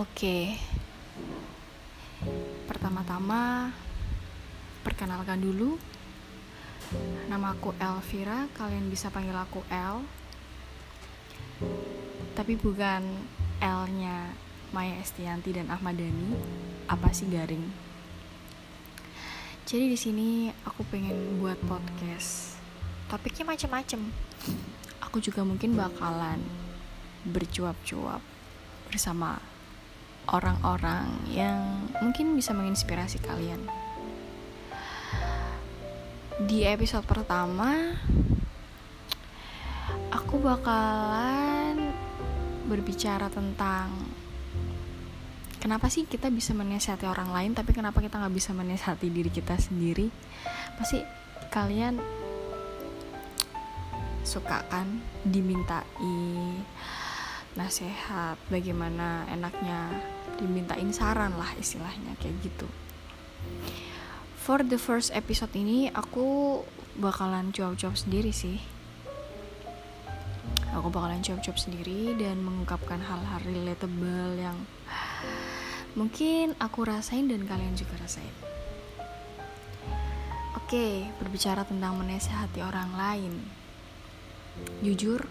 Oke. Pertama-tama perkenalkan dulu. Nama aku Elvira, kalian bisa panggil aku El. Tapi bukan L-nya Maya Estianti dan Ahmad Dhani. Apa sih garing? Jadi di sini aku pengen buat podcast. Topiknya macam-macam. Aku juga mungkin bakalan bercuap-cuap bersama orang-orang yang mungkin bisa menginspirasi kalian. Di episode pertama, aku bakalan berbicara tentang kenapa sih kita bisa menasihati orang lain, tapi kenapa kita nggak bisa menasihati diri kita sendiri? Pasti kalian suka kan dimintai nasihat bagaimana enaknya dimintain saran lah istilahnya kayak gitu. For the first episode ini aku bakalan jawab-jawab sendiri sih. Aku bakalan jawab-jawab sendiri dan mengungkapkan hal-hal relatable yang mungkin aku rasain dan kalian juga rasain. Oke, berbicara tentang menasehati orang lain. Jujur,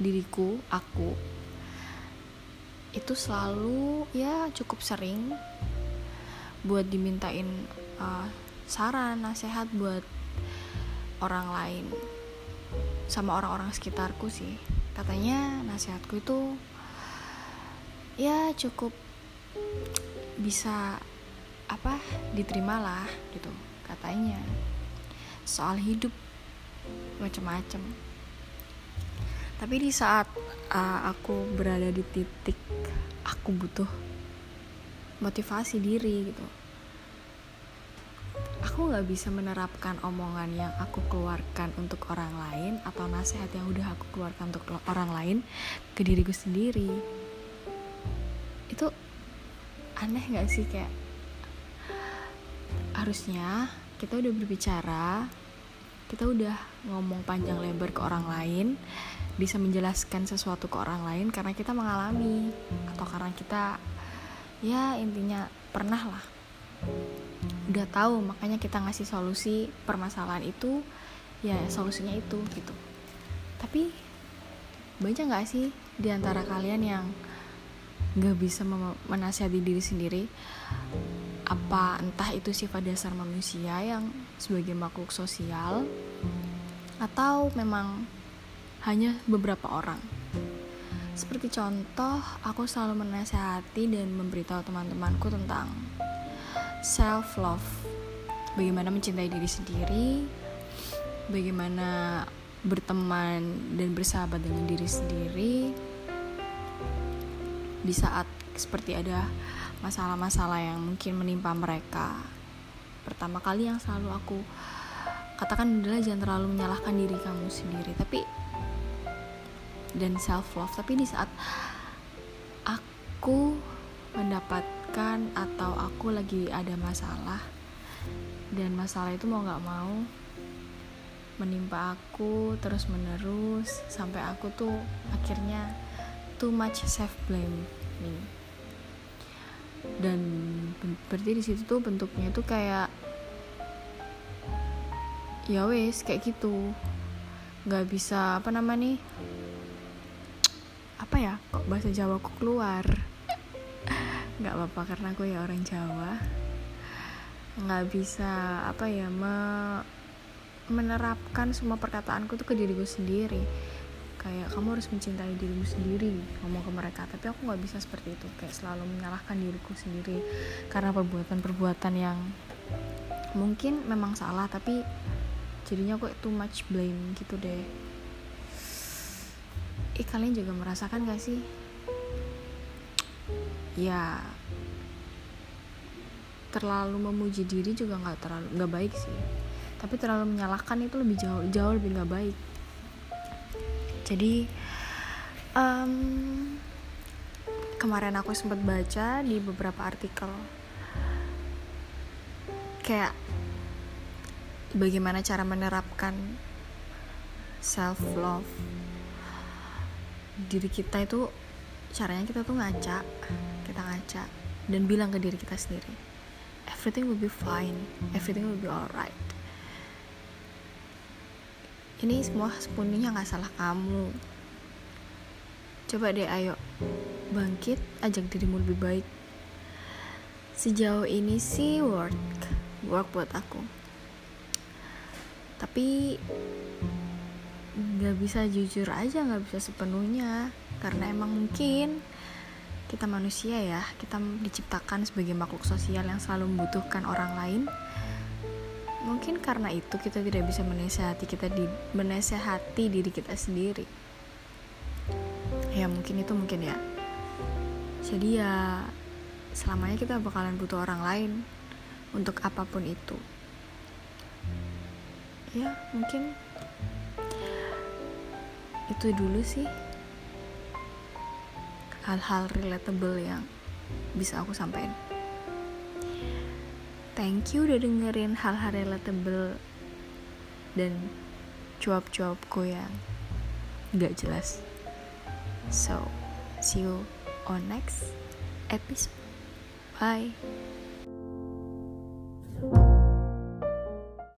diriku, aku itu selalu ya cukup sering buat dimintain uh, saran nasihat buat orang lain sama orang-orang sekitarku sih. Katanya nasihatku itu ya cukup bisa apa diterima lah gitu katanya. Soal hidup macam-macam tapi di saat uh, aku berada di titik aku butuh motivasi diri gitu aku nggak bisa menerapkan omongan yang aku keluarkan untuk orang lain atau nasihat yang udah aku keluarkan untuk orang lain ke diriku sendiri. Itu aneh nggak sih? Kayak harusnya kita udah berbicara kita udah ngomong panjang lebar ke orang lain bisa menjelaskan sesuatu ke orang lain karena kita mengalami atau karena kita ya intinya pernah lah. Udah tahu makanya kita ngasih solusi permasalahan itu ya solusinya itu gitu. Tapi banyak nggak sih di antara kalian yang nggak bisa menasihati diri sendiri? Apa entah itu sifat dasar manusia yang sebagai makhluk sosial atau memang hanya beberapa orang. Seperti contoh, aku selalu menasehati dan memberitahu teman-temanku tentang self love. Bagaimana mencintai diri sendiri, bagaimana berteman dan bersahabat dengan diri sendiri di saat seperti ada masalah-masalah yang mungkin menimpa mereka. Pertama kali yang selalu aku katakan adalah jangan terlalu menyalahkan diri kamu sendiri, tapi dan self love tapi di saat aku mendapatkan atau aku lagi ada masalah dan masalah itu mau nggak mau menimpa aku terus menerus sampai aku tuh akhirnya too much self blame nih. Dan berarti di situ tuh bentuknya tuh kayak ya wes kayak gitu. Nggak bisa apa nama nih apa ya kok bahasa Jawa ku keluar. Nggak apa-apa karena aku ya orang Jawa. Nggak bisa apa ya me menerapkan semua perkataanku tuh ke diriku sendiri. Kayak kamu harus mencintai dirimu sendiri ngomong ke mereka. Tapi aku nggak bisa seperti itu. Kayak selalu menyalahkan diriku sendiri. Karena perbuatan-perbuatan yang mungkin memang salah tapi jadinya kok too much blame gitu deh eh kalian juga merasakan gak sih? Ya terlalu memuji diri juga nggak terlalu nggak baik sih. Tapi terlalu menyalahkan itu lebih jauh jauh lebih nggak baik. Jadi um, kemarin aku sempat baca di beberapa artikel. Kayak bagaimana cara menerapkan self love diri kita itu caranya kita tuh ngaca kita ngaca dan bilang ke diri kita sendiri everything will be fine everything will be alright. Ini semua sepenuhnya nggak salah kamu. Coba deh ayo bangkit ajak dirimu lebih baik. Sejauh ini sih work work buat aku. Tapi nggak bisa jujur aja nggak bisa sepenuhnya. Karena emang mungkin kita manusia ya kita diciptakan sebagai makhluk sosial yang selalu membutuhkan orang lain. Mungkin karena itu kita tidak bisa menasehati kita di menasehati diri kita sendiri. Ya mungkin itu mungkin ya. Jadi ya selamanya kita bakalan butuh orang lain untuk apa pun itu. Ya mungkin itu dulu sih. Hal-hal relatable yang bisa aku sampaikan. Thank you udah dengerin hal-hal relatable dan cuap-cuapku yang gak jelas. So see you on next episode. Bye